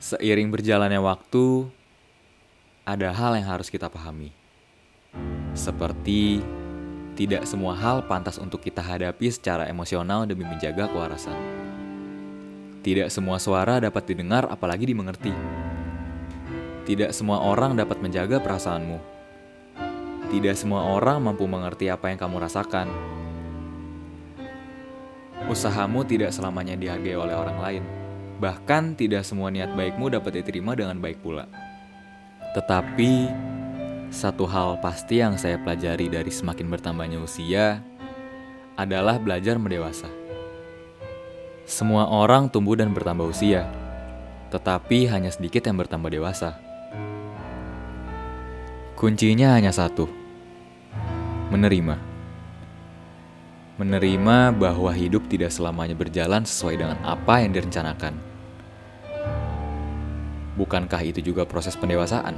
Seiring berjalannya waktu, ada hal yang harus kita pahami. Seperti tidak semua hal pantas untuk kita hadapi secara emosional demi menjaga kewarasan. Tidak semua suara dapat didengar apalagi dimengerti. Tidak semua orang dapat menjaga perasaanmu. Tidak semua orang mampu mengerti apa yang kamu rasakan. Usahamu tidak selamanya dihargai oleh orang lain. Bahkan tidak semua niat baikmu dapat diterima dengan baik pula. Tetapi satu hal pasti yang saya pelajari dari semakin bertambahnya usia adalah belajar mendewasa. Semua orang tumbuh dan bertambah usia, tetapi hanya sedikit yang bertambah dewasa. Kuncinya hanya satu: menerima. Menerima bahwa hidup tidak selamanya berjalan sesuai dengan apa yang direncanakan. Bukankah itu juga proses pendewasaan?